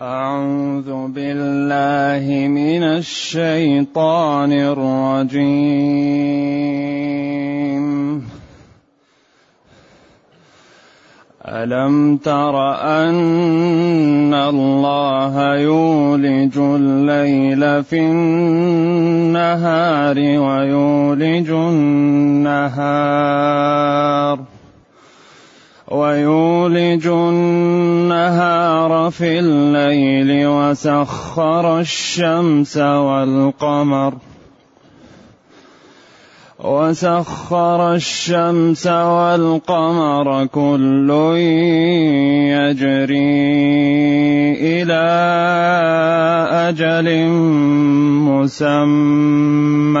أعوذ بالله من الشيطان الرجيم. ألم تر أن الله يولج الليل في النهار ويولج النهار؟ ويولج النهار في الليل وسخر الشمس والقمر وسخر الشمس والقمر كل يجري إلى أجل مسمى.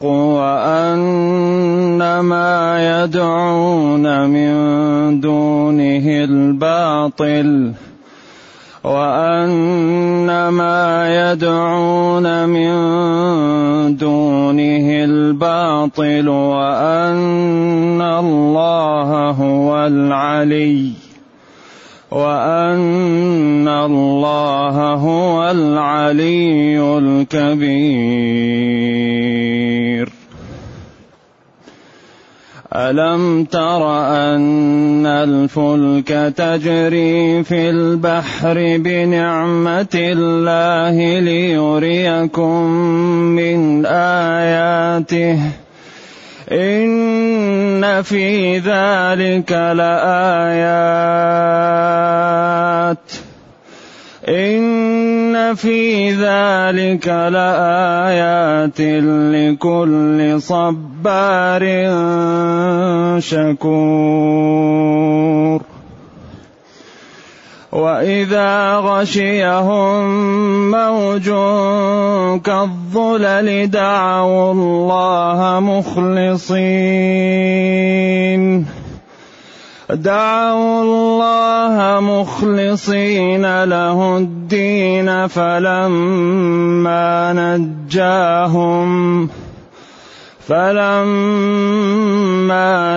وأن ما يدعون من دونه الباطل وأن ما يدعون من دونه الباطل وأن الله هو العلي. وأن الله هو العلي الكبير. ألم تر أن الفلك تجري في البحر بنعمة الله ليريكم من آياته؟ إن في ذلك لآيات إن في ذلك لآيات لكل صبار شكور وإذا غشيهم موج كالظلل دعوا الله مخلصين دعوا الله مخلصين له الدين فلما نجاهم فلما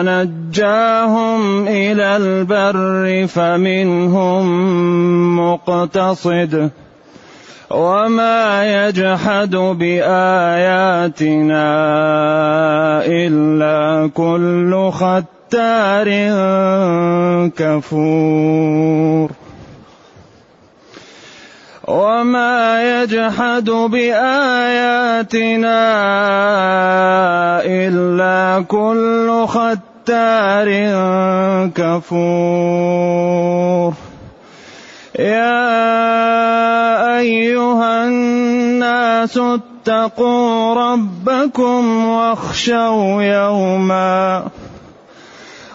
نجاهم إلى البر فمنهم مقتصد وما يجحد بآياتنا إلا كل ختار كفور وما يجحد بآياتنا إلا كل ختار كفور. يا أيها الناس اتقوا ربكم واخشوا يوما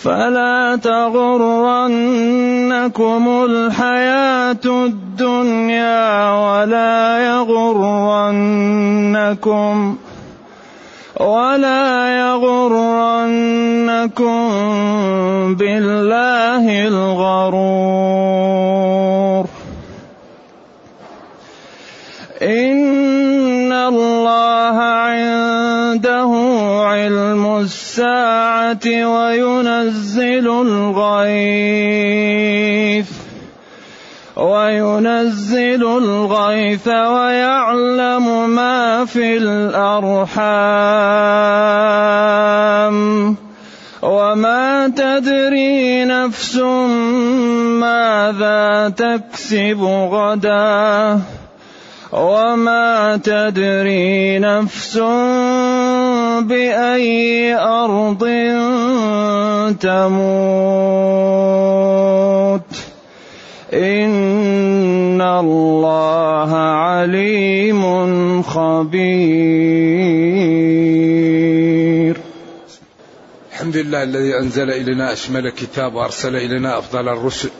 فلا تغرنكم الحياة الدنيا ولا يغرنكم ولا يغرنكم بالله الغرور. إن الله الساعة وينزل الغيث وينزل الغيث ويعلم ما في الأرحام وما تدري نفس ماذا تكسب غدا وما تدري نفس بأي أرض تموت. إن الله عليم خبير. الحمد لله الذي أنزل إلينا أشمل كتاب وأرسل إلينا أفضل الرسل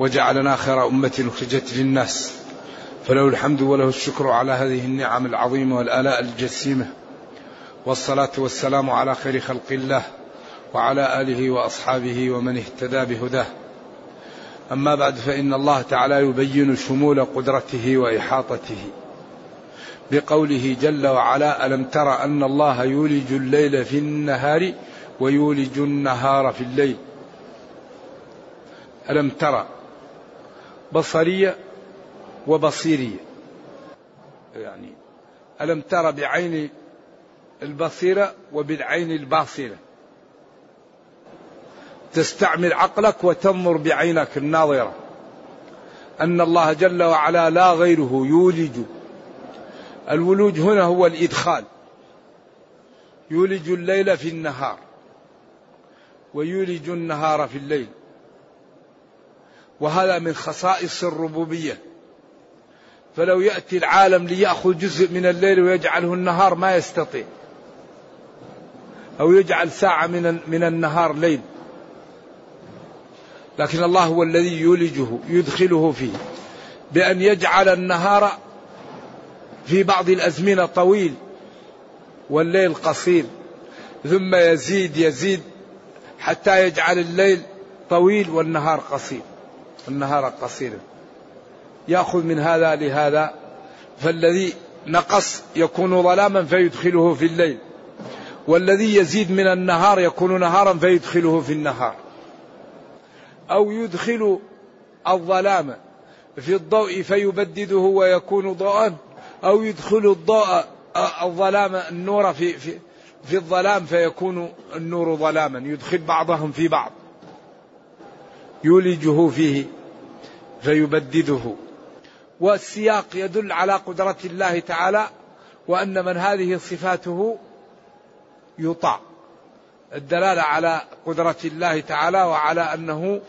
وجعلنا خير أمة أخرجت للناس. فله الحمد وله الشكر على هذه النعم العظيمة والآلاء الجسيمة. والصلاة والسلام على خير خلق الله وعلى آله وأصحابه ومن اهتدى بهداه. أما بعد فإن الله تعالى يبين شمول قدرته وإحاطته بقوله جل وعلا ألم تر أن الله يولج الليل في النهار ويولج النهار في الليل؟ ألم ترى بصرية وبصيرية. يعني ألم تر بعين البصيرة وبالعين الباصره تستعمل عقلك وتنظر بعينك الناظرة. أن الله جل وعلا لا غيره يولج. الولوج هنا هو الإدخال. يولج الليل في النهار. ويولج النهار في الليل. وهذا من خصائص الربوبية. فلو يأتي العالم ليأخذ جزء من الليل ويجعله النهار ما يستطيع. أو يجعل ساعة من من النهار ليل. لكن الله هو الذي يولجه يدخله فيه. بأن يجعل النهار في بعض الأزمنة طويل والليل قصير. ثم يزيد يزيد حتى يجعل الليل طويل والنهار قصير. النهار قصير. يأخذ من هذا لهذا. فالذي نقص يكون ظلاما فيدخله في الليل. والذي يزيد من النهار يكون نهارا فيدخله في النهار. أو يدخل الظلام في الضوء فيبدده ويكون ضوءا أو يدخل الضوء الظلام النور في في في الظلام فيكون النور ظلاما يدخل بعضهم في بعض. يولجه فيه فيبدده. والسياق يدل على قدرة الله تعالى وأن من هذه صفاته يطاع. الدلالة على قدرة الله تعالى وعلى أنه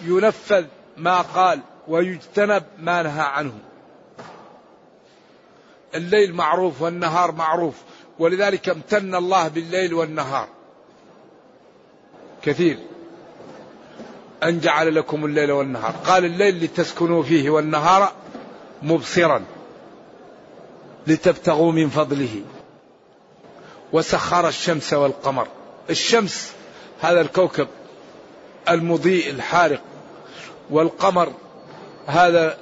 ينفذ ما قال ويجتنب ما نهى عنه. الليل معروف والنهار معروف ولذلك امتن الله بالليل والنهار. كثير. أن جعل لكم الليل والنهار. قال الليل لتسكنوا فيه والنهار مبصرا. لتبتغوا من فضله. وسخر الشمس والقمر. الشمس هذا الكوكب المضيء الحارق والقمر هذا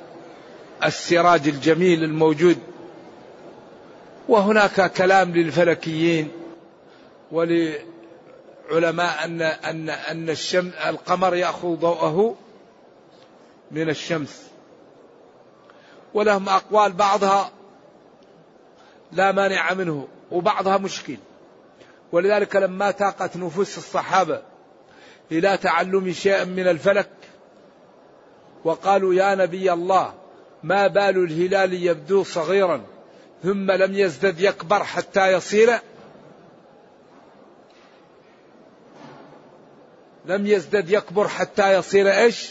السراج الجميل الموجود. وهناك كلام للفلكيين ولعلماء أن أن أن الشمس القمر يأخذ ضوءه من الشمس. ولهم أقوال بعضها لا مانع منه. وبعضها مشكل. ولذلك لما تاقت نفوس الصحابة إلى تعلم شيء من الفلك وقالوا يا نبي الله ما بال الهلال يبدو صغيرا ثم لم يزدد يكبر حتى يصير؟ لم يزدد يكبر حتى يصير إيش؟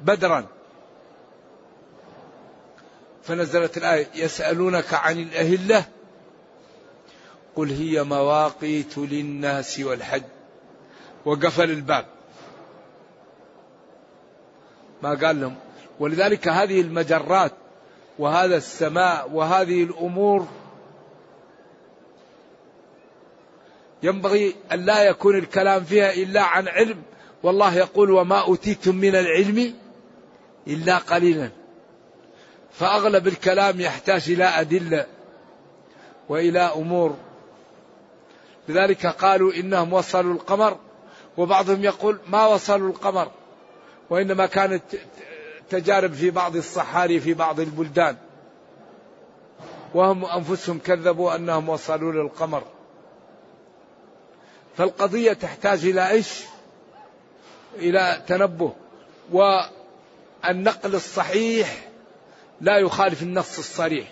بدرا. فنزلت الآية يسألونك عن الأهلة قل هي مواقيت للناس والحج. وقفل الباب. ما قال لهم. ولذلك هذه المجرات وهذا السماء وهذه الأمور ينبغي أن لا يكون الكلام فيها إلا عن علم. والله يقول وما أوتيتم من العلم إلا قليلا. فأغلب الكلام يحتاج إلى أدلة وإلى أمور. لذلك قالوا إنهم وصلوا القمر وبعضهم يقول ما وصلوا القمر وإنما كانت تجارب في بعض الصحاري في بعض البلدان. وهم أنفسهم كذبوا أنهم وصلوا للقمر. فالقضية تحتاج إلى إيش؟ إلى تنبه. والنقل الصحيح لا يخالف النص الصريح.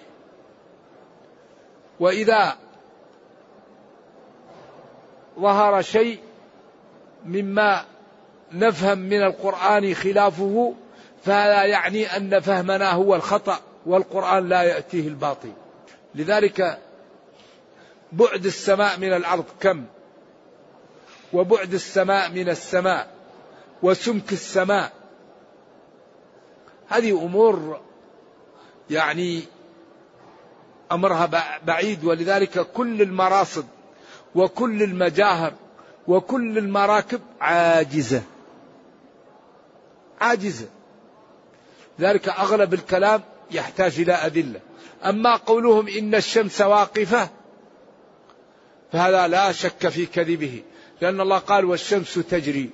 وإذا ظهر شيء مما نفهم من القرآن خلافه فهذا يعني أن فهمنا هو الخطأ والقرآن لا يأتيه الباطل. لذلك بعد السماء من الأرض كم؟ وبعد السماء من السماء وسمك السماء. هذه أمور يعني أمرها بعيد ولذلك كل المراصد وكل المجاهر وكل المراكب عاجزة. عاجزة. ذلك أغلب الكلام يحتاج إلى أدلة. أما قولهم إن الشمس واقفة فهذا لا شك في كذبه لأن الله قال والشمس تجري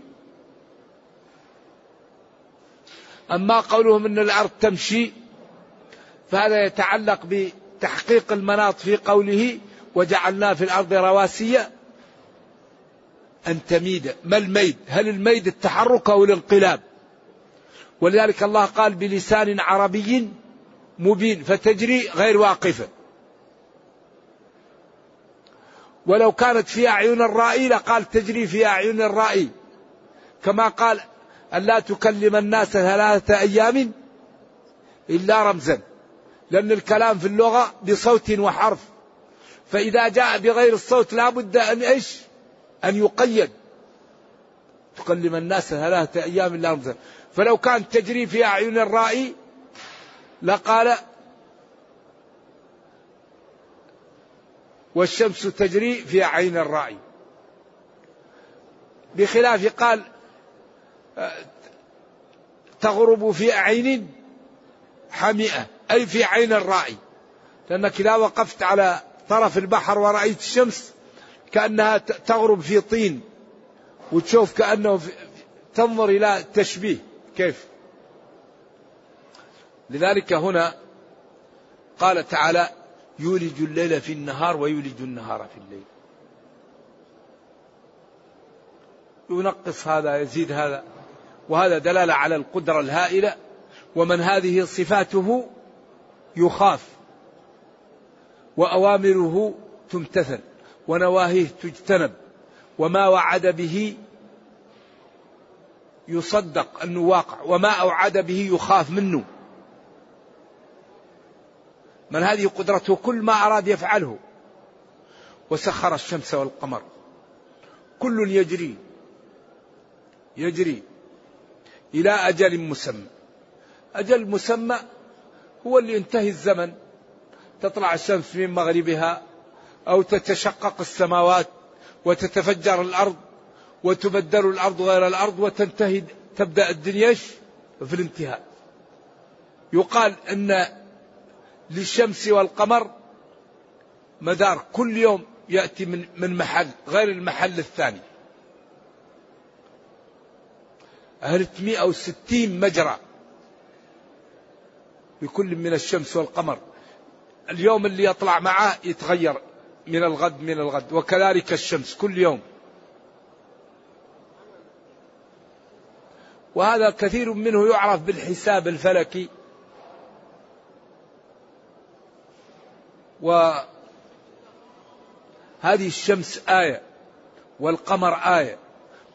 أما قولهم أن الأرض تمشي فهذا يتعلق بتحقيق المناط في قوله وجعلنا في الأرض رواسي أن تميد. ما الميد؟ هل الميد التحرك أو الانقلاب؟ ولذلك الله قال بلسان عربي مبين فتجري غير واقفة. ولو كانت في أعين الرائي لقال تجري في أعين الرائي كما قال ألا تكلم الناس ثلاثة أيام إلا رمزا. لأن الكلام في اللغة بصوت وحرف. فإذا جاء بغير الصوت لا بد أن إيش؟ أن يقيد. تكلم الناس ثلاثة أيام إلا رمزا فلو كان تجري في أعين الرائي لقال والشمس تجري في عين الرائي بخلاف قال تغرب في عين حمئة أي في عين الرائي لأنك إذا وقفت على طرف البحر ورأيت الشمس كأنها تغرب في طين وتشوف كأنه في تنظر إلى تشبيه. كيف؟ لذلك هنا قال تعالى يولج الليل في النهار ويولج النهار في الليل. ينقص هذا يزيد هذا وهذا دلالة على القدرة الهائلة ومن هذه صفاته يخاف. وأوامره تمتثل ونواهيه تجتنب وما وعد به يصدق أنه واقع وما أوعد به يخاف منه. من هذه قدرته؟ كل ما أراد يفعله. وسخر الشمس والقمر. كل يجري يجري إلى أجل مسمى. أجل مسمى هو اللي ينتهي الزمن. تطلع الشمس من مغربها أو تتشقق السماوات وتتفجر الأرض وتبدل الأرض غير الأرض وتنتهي تبدأ الدنيا في الانتهاء. يقال أن للشمس والقمر مدار كل يوم يأتي من من محل غير المحل الثاني. 360 مجرى لكل من الشمس والقمر. اليوم اللي يطلع معه يتغير من الغد من الغد. وكذلك الشمس كل يوم. وهذا كثير منه يعرف بالحساب الفلكي. وهذه الشمس آية والقمر آية.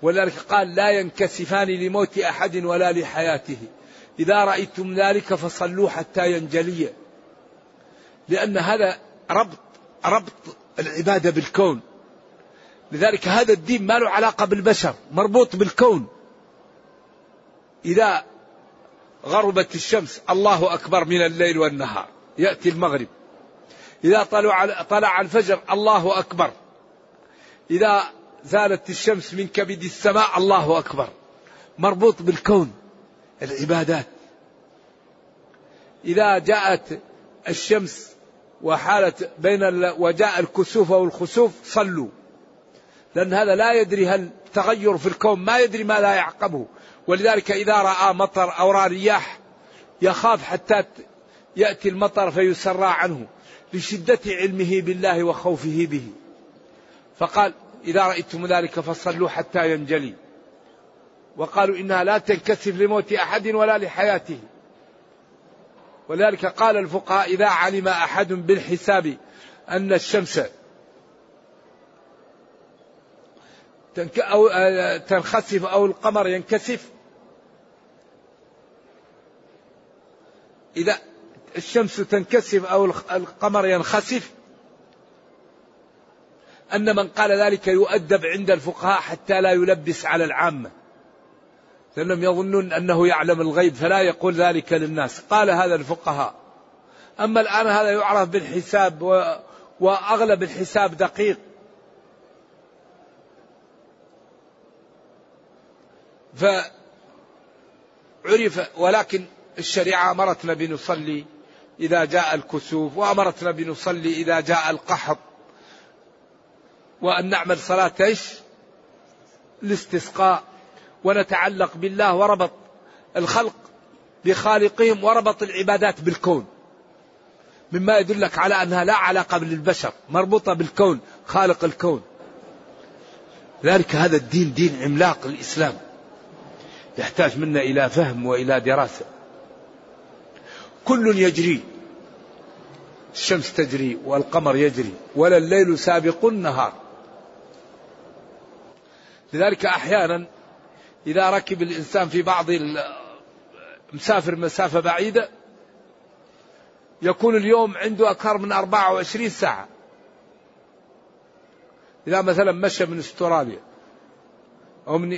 ولذلك قال لا ينكسفان لموت أحد ولا لحياته. إذا رأيتم ذلك فصلوا حتى ينجلي. لأن هذا ربط ربط العبادة بالكون. لذلك هذا الدين ما له علاقة بالبشر مربوط بالكون. إذا غربت الشمس الله أكبر من الليل والنهار. يأتي المغرب. إذا طلع طلع الفجر الله أكبر. إذا زالت الشمس من كبد السماء الله أكبر. مربوط بالكون. العبادات. إذا جاءت الشمس وحالت بين وجاء الكسوف والخسوف صلوا. لأن هذا لا يدري هل تغير في الكون ما يدري ما لا يعقبه. ولذلك إذا رأى مطر أو رأى رياح يخاف حتى يأتي المطر فيسرى عنه لشدة علمه بالله وخوفه به. فقال إذا رأيتم ذلك فصلوا حتى ينجلي وقالوا إنها لا تنكسف لموت أحد ولا لحياته ولذلك قال الفقهاء إذا علم أحد بالحساب أن الشمس أو آه، تنخسف أو القمر ينكسف إذا الشمس تنكسف أو القمر ينخسف أن من قال ذلك يؤدب عند الفقهاء حتى لا يلبس على العامة. لأنهم يظنون أنه يعلم الغيب فلا يقول ذلك للناس. قال هذا الفقهاء. أما الآن هذا يعرف بالحساب و... وأغلب الحساب دقيق. فعرف ولكن الشريعة أمرتنا بنصلي إذا جاء الكسوف وأمرتنا بنصلي إذا جاء القحط. وأن نعمل صلاة إيش؟ الاستسقاء. ونتعلق بالله وربط الخلق بخالقهم وربط العبادات بالكون. مما يدلك على أنها لا علاقة بالبشر مربوطة بالكون خالق الكون. ذلك هذا الدين دين عملاق الإسلام يحتاج منا إلى فهم وإلى دراسة. كل يجري الشمس تجري والقمر يجري ولا الليل سابق النهار. لذلك أحيانا إذا ركب الإنسان في بعض مسافر مسافة بعيدة يكون اليوم عنده أكثر من 24 ساعة. إذا مثلا مشى من استراليا أو من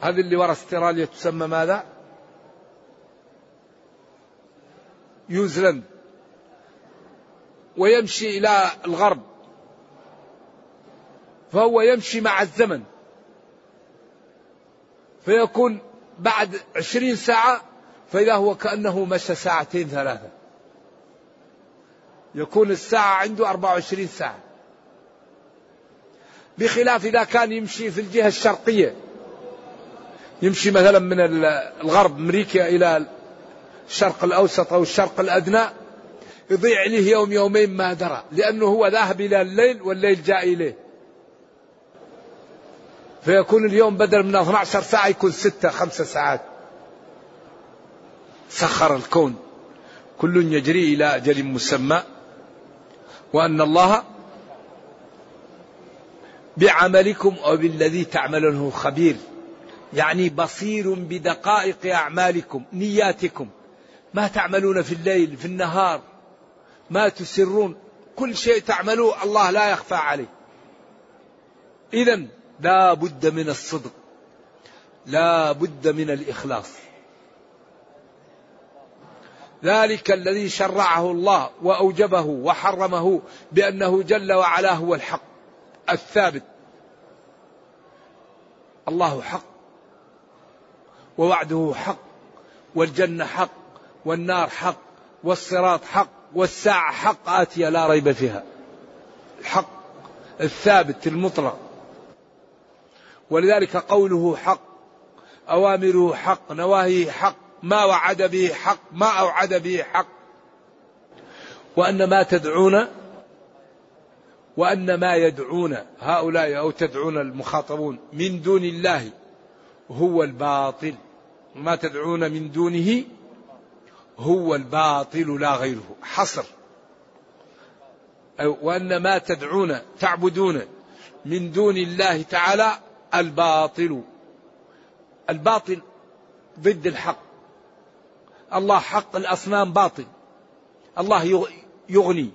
هذه اللي وراء استراليا تسمى ماذا؟ نيوزيلند. ويمشي إلى الغرب. فهو يمشي مع الزمن. فيكون بعد عشرين ساعة فإذا هو كأنه مشى ساعتين ثلاثة. يكون الساعة عنده 24 ساعة. بخلاف إذا كان يمشي في الجهة الشرقية. يمشي مثلا من الغرب أمريكا إلى الشرق الأوسط أو الشرق الأدنى يضيع عليه يوم يومين ما درى لأنه هو ذاهب إلى الليل والليل جاء إليه. فيكون اليوم بدل من 12 ساعة يكون ستة خمسة ساعات. سخر الكون. كل يجري إلى أجل مسمى. وأن الله بعملكم أو بالذي تعملونه خبير. يعني بصير بدقائق أعمالكم نياتكم. ما تعملون في الليل في النهار. ما تسرون. كل شيء تعملوه الله لا يخفى عليه. إذا لا بد من الصدق لا بد من الإخلاص. ذلك الذي شرعه الله وأوجبه وحرمه بأنه جل وعلا هو الحق الثابت. الله حق ووعده حق والجنة حق والنار حق والصراط حق والساعة حق آتية لا ريب فيها. الحق الثابت المطلق. ولذلك قوله حق أوامره حق نواهيه حق ما وعد به حق ما أوعد به حق. وأن ما تدعون وأن ما يدعون هؤلاء أو تدعون المخاطبون من دون الله هو الباطل. ما تدعون من دونه هو الباطل لا غيره. حصر. وأن ما تدعون تعبدون من دون الله تعالى الباطل. الباطل ضد الحق. الله حق الأصنام باطل. الله يغني.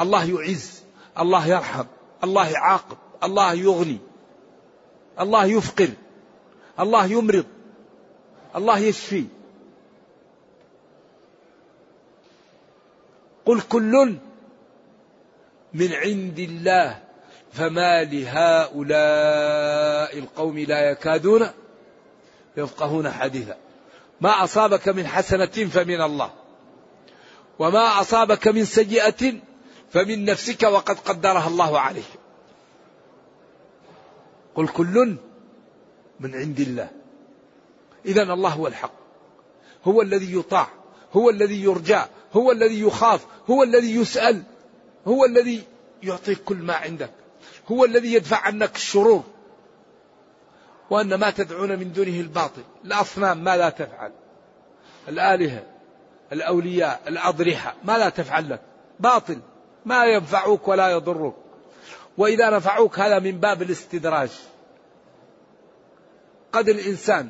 الله يعز. الله يرحم. الله يعاقب. الله يغني. الله يفقر. الله يمرض. الله يشفي. قل كل من عند الله فما لهؤلاء القوم لا يكادون يفقهون حديثا. ما أصابك من حسنة فمن الله. وما أصابك من سيئة فمن نفسك وقد قدرها الله عليك. قل كل من عند الله. إذا الله هو الحق. هو الذي يطاع. هو الذي يرجى. هو الذي يخاف. هو الذي يسأل. هو الذي يعطيك كل ما عندك. هو الذي يدفع عنك الشرور وأن ما تدعون من دونه الباطل. الأصنام ما لا تفعل. الآلهة الأولياء الأضرحة ما لا تفعل لك. باطل. ما ينفعوك ولا يضروك وإذا نفعوك هذا من باب الاستدراج. قد الإنسان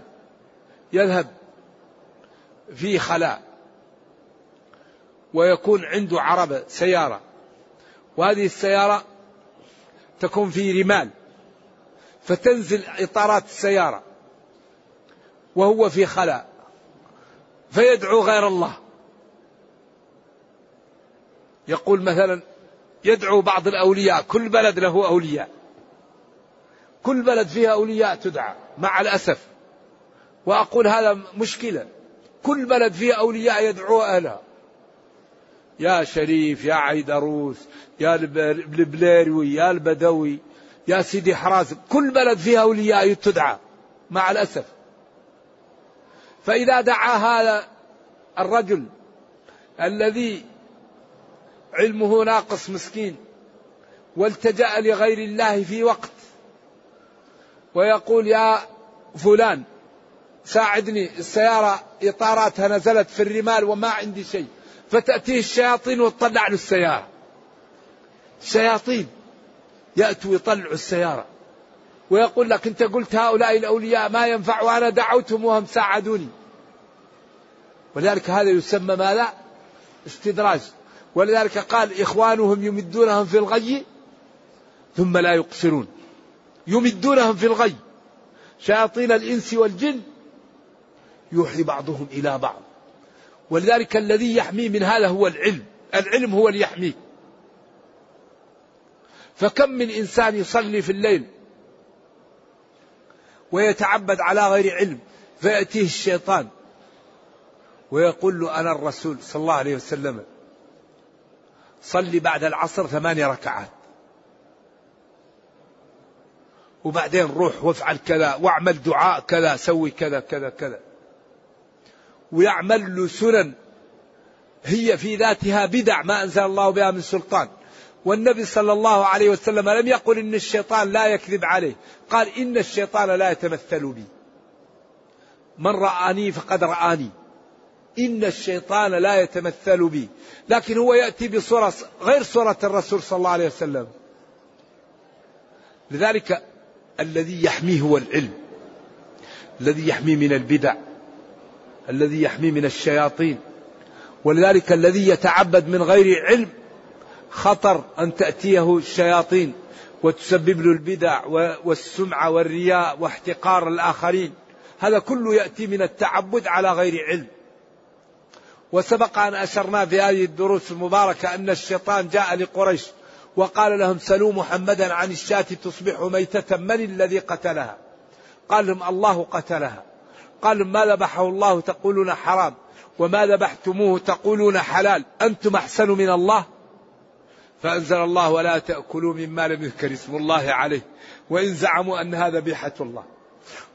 يذهب في خلاء ويكون عنده عربة سيارة. وهذه السيارة تكون في رمال فتنزل إطارات السيارة وهو في خلاء فيدعو غير الله. يقول مثلا يدعو بعض الأولياء كل بلد له أولياء. كل بلد فيها أولياء تدعى مع الأسف. وأقول هذا مشكلة كل بلد فيها أولياء يدعو أهلها. يا شريف يا عيدروس يا البليروي يا البدوي يا سيدي حرازم كل بلد فيها أولياء تدعى مع الأسف. فإذا دعا هذا الرجل الذي علمه ناقص مسكين والتجأ لغير الله في وقت ويقول يا فلان ساعدني السيارة إطاراتها نزلت في الرمال وما عندي شيء. فتأتيه الشياطين وتطلع له السيارة. الشياطين يأتوا يطلعوا السيارة. ويقول لك أنت قلت هؤلاء الأولياء ما ينفع وأنا دعوتهم وهم ساعدوني. ولذلك هذا يسمى ماذا استدراج. ولذلك قال إخوانهم يمدونهم في الغي ثم لا يقصرون. يمدونهم في الغي. شياطين الإنس والجن يوحي بعضهم إلى بعض. ولذلك الذي يحمي من هذا هو العلم. العلم هو اللي يحميك فكم من إنسان يصلي في الليل ويتعبد على غير علم فيأتيه الشيطان ويقول له أنا الرسول صلى الله عليه وسلم صلي بعد العصر ثماني ركعات. وبعدين روح وافعل كذا واعمل دعاء كذا سوي كذا كذا كذا. ويعمل له سنن. هي في ذاتها بدع ما أنزل الله بها من سلطان. والنبي صلى الله عليه وسلم لم يقل إن الشيطان لا يكذب عليه. قال إن الشيطان لا يتمثل بي. من رآني فقد رآني. إن الشيطان لا يتمثل بي. لكن هو يأتي بصورة غير صورة الرسول صلى الله عليه وسلم. لذلك الذي يحميه هو العلم. الذي يحميه من البدع. الذي يحميه من الشياطين ولذلك الذي يتعبد من غير علم خطر أن تأتيه الشياطين وتسبب له البدع والسمعة والرياء واحتقار الآخرين. هذا كله يأتي من التعبد على غير علم. وسبق أن أشرنا في هذه الدروس المباركة أن الشيطان جاء لقريش وقال لهم سلوا محمدا عن الشاة تصبح ميتة من الذي قتلها؟ قال لهم الله قتلها. قال لهم ما ذبحه الله تقولون حرام وما ذبحتموه تقولون حلال أنتم أحسن من الله فأنزل الله ولا تأكلوا مما لم يذكر اسم الله عليه وإن زعموا أن هذا بيحة الله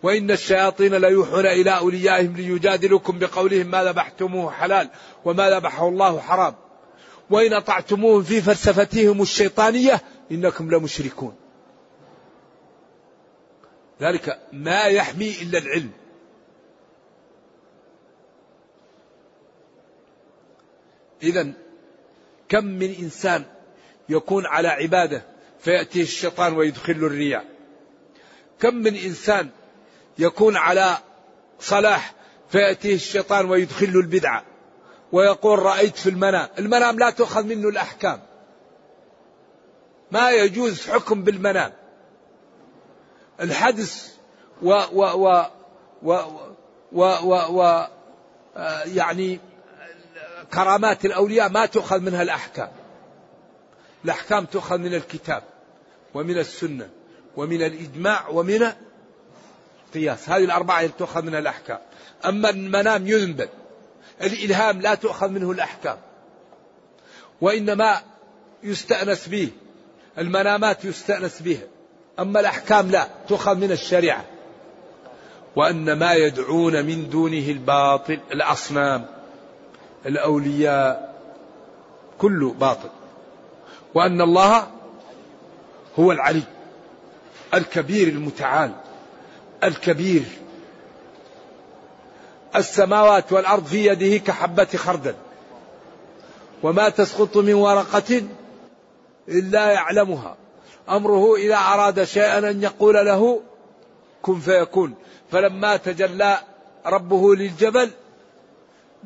وإن الشياطين ليوحون إلى أوليائهم ليجادلوكم بقولهم ما ذبحتموه حلال وما ذبحه الله حرام وإن أطعتموهم في فلسفتهم الشيطانية إنكم لمشركون ذلك ما يحمي إلا العلم إذا كم من إنسان يكون على عبادة فيأتيه الشيطان ويدخل الرياء كم من إنسان يكون على صلاح فيأتيه الشيطان ويدخل البدعة ويقول رأيت في المنام؟ المنام لا تؤخذ منه الأحكام. ما يجوز حكم بالمنام. الحدث و و و و و, و, و يعني كرامات الأولياء ما تؤخذ منها الأحكام. الأحكام تؤخذ من الكتاب ومن السنة ومن الإجماع ومن القياس. هذه الأربعة تؤخذ منها الأحكام. أما المنام ينبت الإلهام لا تؤخذ منه الأحكام. وإنما يستأنس به. المنامات يستأنس بها أما الأحكام لا تؤخذ من الشريعة. وأن ما يدعون من دونه الباطل الأصنام. الأولياء كله باطل وأن الله هو العلي الكبير المتعال الكبير. السماوات والأرض في يده كحبة خردل وما تسقط من ورقة إلا يعلمها. أمره إذا أراد شيئا أن يقول له كن فيكون. فلما تجلى ربه للجبل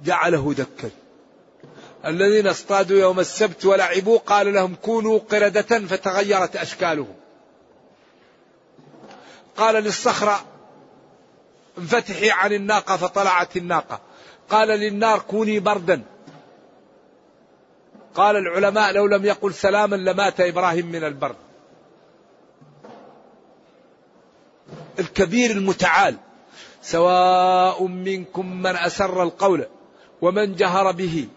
جعله دكا. الذين اصطادوا يوم السبت ولعبوا قال لهم كونوا قردة فتغيرت أشكالهم. قال للصخرة انفتحي عن الناقة فطلعت الناقة. قال للنار كوني بردا. قال العلماء لو لم يقل سلاما لمات إبراهيم من البرد. الكبير المتعال. سواء منكم من أسر القول. ومن جهر به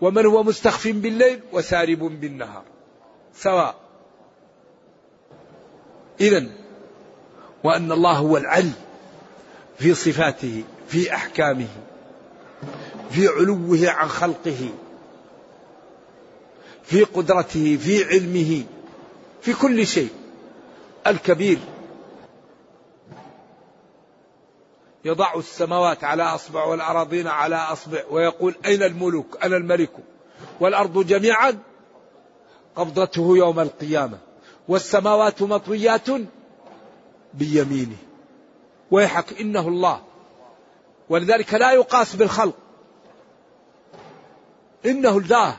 ومن هو مستخف بالليل وسارب بالنهار. سواء. إذا وأن الله هو العلي في صفاته في أحكامه في علوه عن خلقه في قدرته في علمه في كل شيء. الكبير يضع السماوات على أصبع والأراضين على أصبع ويقول أين الملوك أنا الملك. والأرض جميعا قبضته يوم القيامة. والسماوات مطويات بيمينه. ويحك إنه الله. ولذلك لا يقاس بالخلق. إنه الله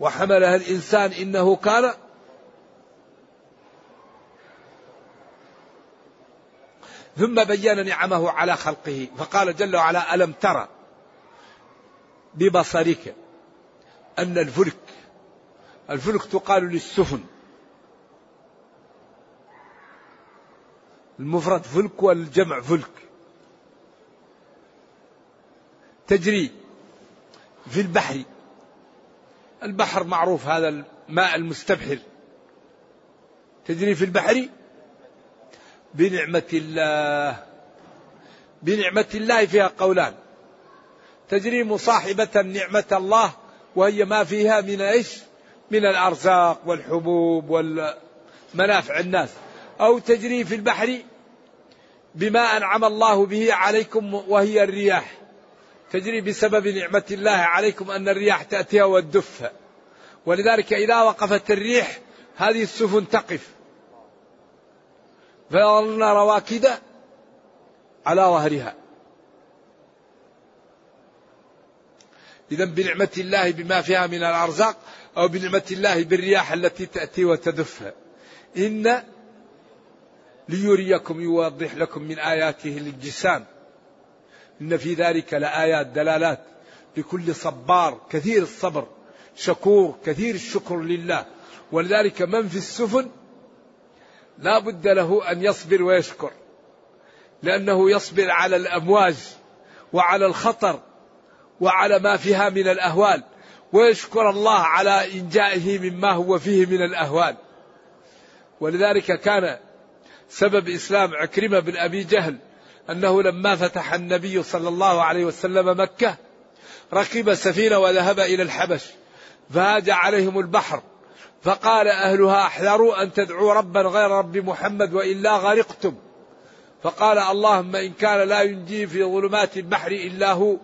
وحملها الإنسان إنه كان ثم بين نعمه على خلقه. فقال جل وعلا ألم ترى ببصرك أن الفلك الفلك تقال للسفن. المفرد فلك والجمع فلك. تجري في البحر. البحر معروف هذا الماء المستبحر. تجري في البحر بنعمة الله. بنعمة الله فيها قولان. تجري مصاحبة نعمة الله وهي ما فيها من إيش؟ من الأرزاق والحبوب والمنافع الناس. أو تجري في البحر بما أنعم الله به عليكم وهي الرياح. تجري بسبب نعمة الله عليكم أن الرياح تأتيها والدف ولذلك إذا وقفت الريح هذه السفن تقف. فيظلن رواكد على ظهرها. إذا بنعمة الله بما فيها من الأرزاق أو بنعمة الله بالرياح التي تأتي وتدفها إن ليريكم يوضح لكم من آياته للجسام. إن في ذلك لآيات دلالات لكل صبار كثير الصبر شكور كثير الشكر لله. ولذلك من في السفن لا بد له أن يصبر ويشكر لأنه يصبر على الأمواج وعلى الخطر وعلى ما فيها من الأهوال ويشكر الله على إنجائه مما هو فيه من الأهوال. ولذلك كان سبب إسلام عكرمة بن أبي جهل أنه لما فتح النبي صلى الله عليه وسلم مكة ركب سفينة وذهب إلى الحبش فهاج عليهم البحر. فقال أهلها احذروا أن تدعوا ربا غير رب محمد وإلا غرقتم. فقال اللهم إن كان لا ينجي في ظلمات البحر إلا هو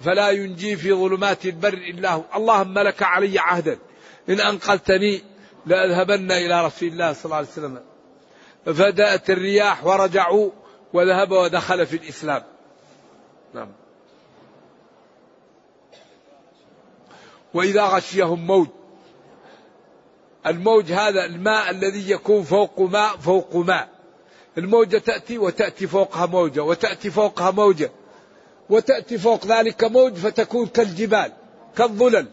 فلا ينجي في ظلمات البر إلا هو. اللهم لك علي عهدا. إن أنقذتني لأذهبن إلى رسول الله صلى الله عليه وسلم. فدأت الرياح ورجعوا وذهب ودخل في الإسلام. نعم. وإذا غشيهم موج الموج هذا الماء الذي يكون فوق ماء فوق ماء. الموجة تأتي وتأتي فوقها موجة وتأتي فوقها موجة وتأتي فوق ذلك موج فتكون كالجبال كالظلل.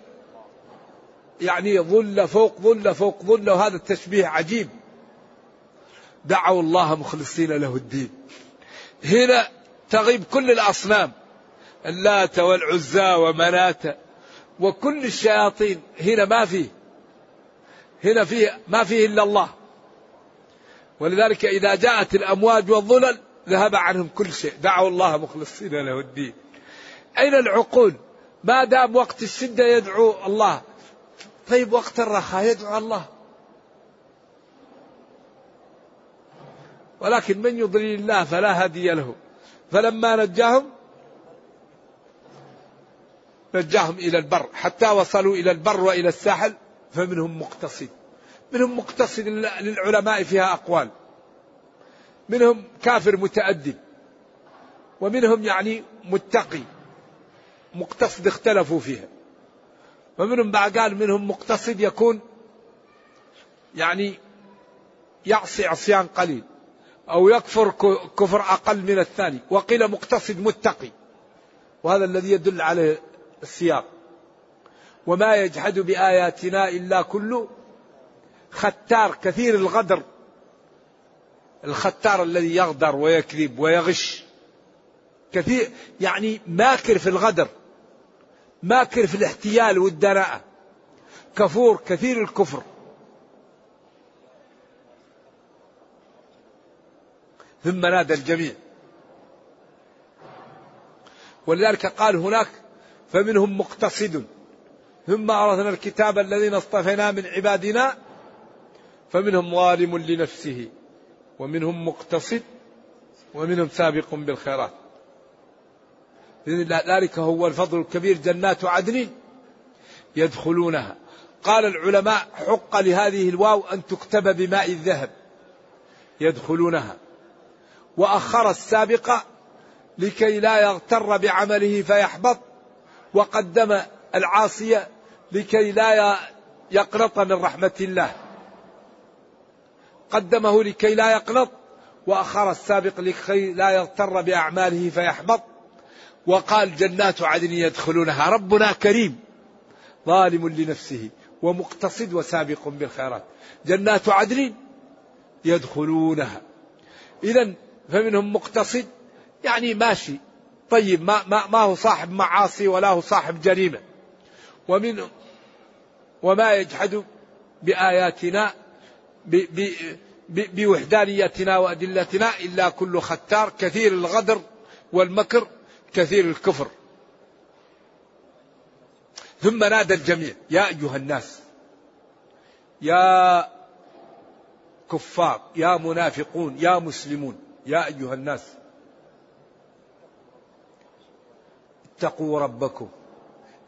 يعني ظل فوق ظل فوق ظل وهذا التشبيه عجيب. دعوا الله مخلصين له الدين. هنا تغيب كل الأصنام اللات والعزى ومناة وكل الشياطين. هنا ما فيه. هنا فيه ما فيه إلا الله. ولذلك إذا جاءت الأمواج والظلل ذهب عنهم كل شيء. دعوا الله مخلصين له الدين. أين العقول؟ ما دام وقت الشدة يدعو الله. طيب وقت الرخاء يدعو الله. ولكن من يضلل الله فلا هدي له. فلما نجاهم نجاهم إلى البر. حتى وصلوا إلى البر وإلى الساحل فمنهم مقتصد. منهم مقتصد للعلماء فيها أقوال. منهم كافر متأدب. ومنهم يعني متقي. مقتصد اختلفوا فيها. ومنهم بعد قال منهم مقتصد يكون يعني يعصي عصيان قليل أو يكفر كفر أقل من الثاني. وقيل مقتصد متقي. وهذا الذي يدل على السياق. وما يجحد بآياتنا إلا كل ختار كثير الغدر. الختار الذي يغدر ويكذب ويغش. كثير يعني ماكر في الغدر. ماكر في الاحتيال والدناءة كفور كثير الكفر. ثم نادى الجميع. ولذلك قال هناك فمنهم مقتصد. ثم أورثنا الكتاب الذين اصطفينا من عبادنا فمنهم ظالم لنفسه ومنهم مقتصد ومنهم سابق بالخيرات. ذلك هو الفضل الكبير جنات عدن يدخلونها. قال العلماء حق لهذه الواو أن تكتب بماء الذهب. يدخلونها. وأخر السابق لكي لا يغتر بعمله فيحبط وقدم العاصية لكي لا يقنط من رحمة الله. قدمه لكي لا يقنط وأخر السابق لكي لا يغتر بأعماله فيحبط. وقال جنات عدن يدخلونها ربنا كريم ظالم لنفسه ومقتصد وسابق بالخيرات. جنات عدن يدخلونها. إذا فمنهم مقتصد يعني ماشي طيب ما, ما, ما هو صاحب معاصي ولا هو صاحب جريمة. ومن وما يجحد بآياتنا بوحدانيتنا وأدلتنا إلا كل ختار كثير الغدر والمكر كثير الكفر. ثم نادى الجميع يا أيها الناس يا كفار يا منافقون يا مسلمون يا أيها الناس اتقوا ربكم.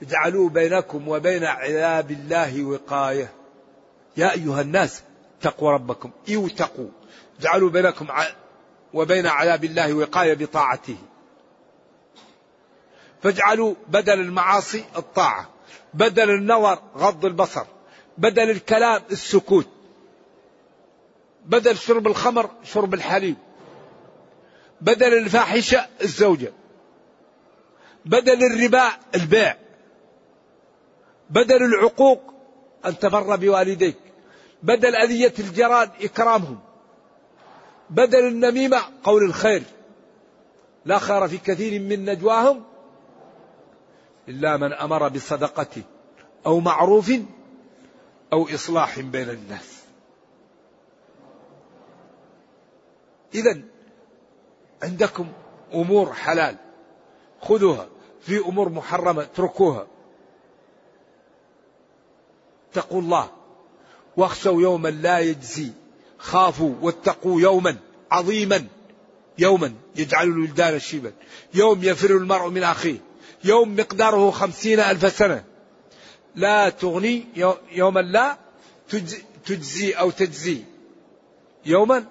اجعلوا بينكم وبين عذاب الله وقاية. يا أيها الناس اتقوا ربكم. اوتقوا اجعلوا بينكم وبين عذاب الله وقاية بطاعته. فاجعلوا بدل المعاصي الطاعة بدل النظر غض البصر بدل الكلام السكوت بدل شرب الخمر شرب الحليب بدل الفاحشة الزوجة بدل الربا البيع. بدل العقوق أن تبر بوالديك بدل أذية الجيران إكرامهم بدل النميمة قول الخير. لا خير في كثير من نجواهم إلا من أمر بصدقة أو معروف أو إصلاح بين الناس. إذا عندكم أمور حلال خذوها. في أمور محرمة اتركوها. اتقوا الله واخشوا يوما لا يجزي. خافوا واتقوا يوما عظيما. يوما يجعل الولدان شيبا. يوم يفر المرء من أخيه. يوم مقداره خمسين ألف سنة. لا تغني يوما لا تجزي أو تجزي. يوما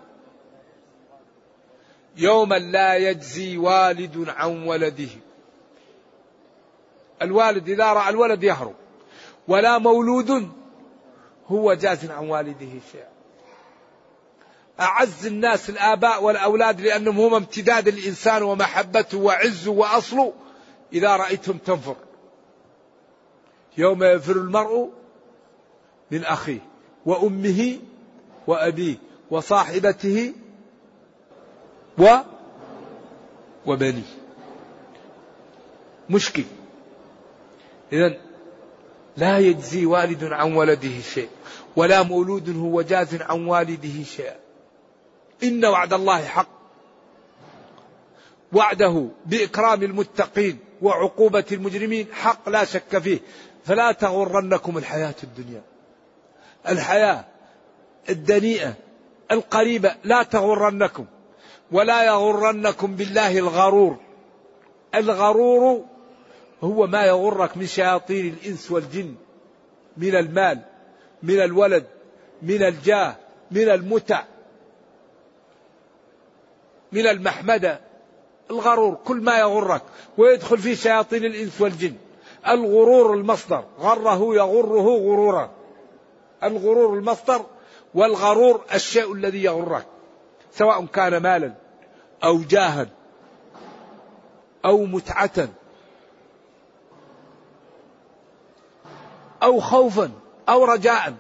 يوما لا يجزي والد عن ولده. الوالد إذا رأى الولد يهرب. ولا مولود هو جاز عن والده شيئا. أعز الناس الآباء والأولاد لأنهم هم امتداد الإنسان ومحبته وعزه وأصله إذا رأيتهم تنفر. يوم يفر المرء من أخيه وأمه وأبيه وصاحبته و وبنيه. مشكل. إذا لا يجزي والد عن ولده شيء ولا مولود هو جاز عن والده شيئا. إن وعد الله حق. وعده بإكرام المتقين وعقوبة المجرمين حق لا شك فيه. فلا تغرنكم الحياة الدنيا. الحياة الدنيئة القريبة لا تغرنكم ولا يغرنكم بالله الغرور. الغرور هو ما يغرك من شياطين الإنس والجن من المال من الولد من الجاه من المتع من المحمدة. الغرور كل ما يغرك. ويدخل فيه شياطين الإنس والجن. الغرور المصدر. غره يغره غرورا. الغرور المصدر والغرور الشيء الذي يغرك. سواء كان مالا أو جاها أو متعة. أو خوفا أو رجاء.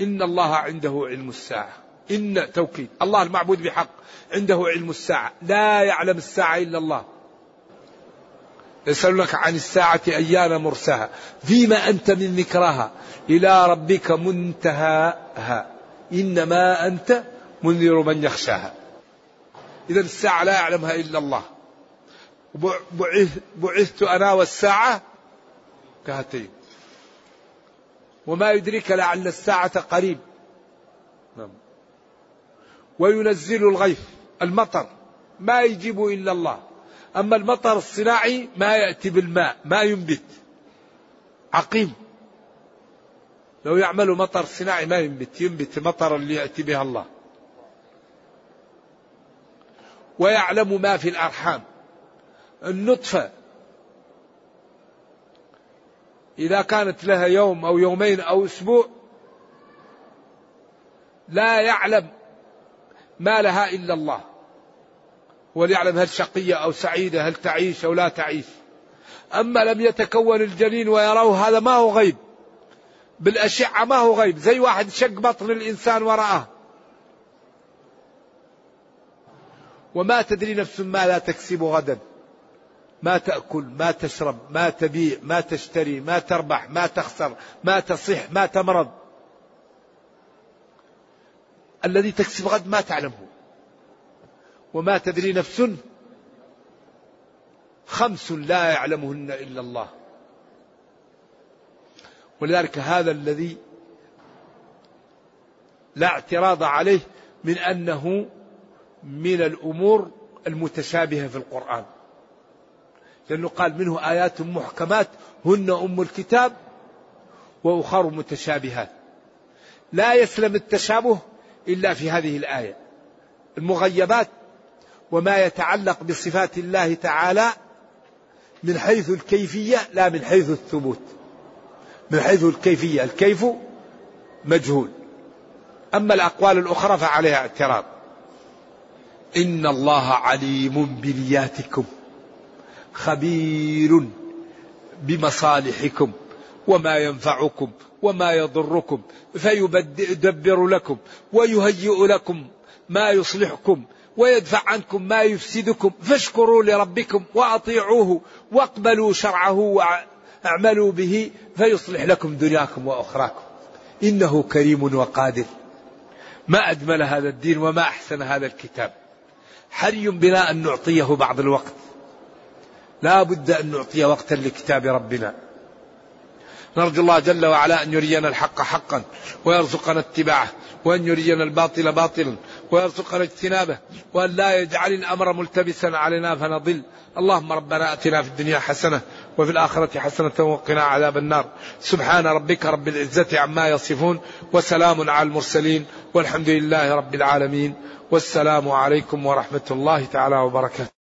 إن الله عنده علم الساعة. إن توكيد. الله المعبود بحق. عنده علم الساعة. لا يعلم الساعة إلا الله. يسألونك عن الساعة أيان مرساها. فيما أنت من ذكرها إلى ربك منتهاها. إنما أنت منذر من يخشاها. إذا الساعة لا يعلمها إلا الله. بعثت أنا والساعة كهاتين. وما يدريك لعل الساعة قريب. نعم. وينزل الغيث المطر. ما يجيب إلا الله. أما المطر الصناعي ما يأتي بالماء ما ينبت. عقيم. لو يعمل مطر صناعي ما ينبت ينبت مطر اللي يأتي بها الله. ويعلم ما في الأرحام. النطفة إذا كانت لها يوم أو يومين أو أسبوع لا يعلم ما لها إلا الله. وليعلم هل شقية أو سعيدة هل تعيش أو لا تعيش. أما لم يتكون الجنين ويروه هذا ما هو غيب. بالأشعة ما هو غيب. زي واحد شق بطن الإنسان ورآه وما تدري نفس ما لا تكسب غدا. ما تأكل ما تشرب ما تبيع ما تشتري ما تربح ما تخسر ما تصح ما تمرض. الذي تكسب غد ما تعلمه. وما تدري نفس خمس لا يعلمهن إلا الله. ولذلك هذا الذي لا اعتراض عليه من أنه من الأمور المتشابهة في القرآن. لأنه قال منه آيات محكمات هن أم الكتاب وأخر متشابهات. لا يسلم التشابه إلا في هذه الآية. المغيبات وما يتعلق بصفات الله تعالى من حيث الكيفية لا من حيث الثبوت. من حيث الكيفية الكيف مجهول. أما الأقوال الأخرى فعليها اعتراض. إن الله عليم بنياتكم. خبير بمصالحكم وما ينفعكم وما يضركم فيدبر لكم ويهيئ لكم ما يصلحكم ويدفع عنكم ما يفسدكم فاشكروا لربكم وأطيعوه واقبلوا شرعه وأعملوا به فيصلح لكم دنياكم وأخراكم. إنه كريم وقادر. ما أجمل هذا الدين وما أحسن هذا الكتاب. حري بنا أن نعطيه بعض الوقت. لا بد أن نعطي وقتا لكتاب ربنا. نرجو الله جل وعلا أن يرينا الحق حقا ويرزقنا اتباعه وأن يرينا الباطل باطلا ويرزقنا اجتنابه وأن لا يجعل الأمر ملتبسا علينا فنضل. اللهم ربنا أتنا في الدنيا حسنة وفي الآخرة حسنة وقنا عذاب النار. سبحان ربك رب العزة عما يصفون وسلام على المرسلين والحمد لله رب العالمين. والسلام عليكم ورحمة الله تعالى وبركاته.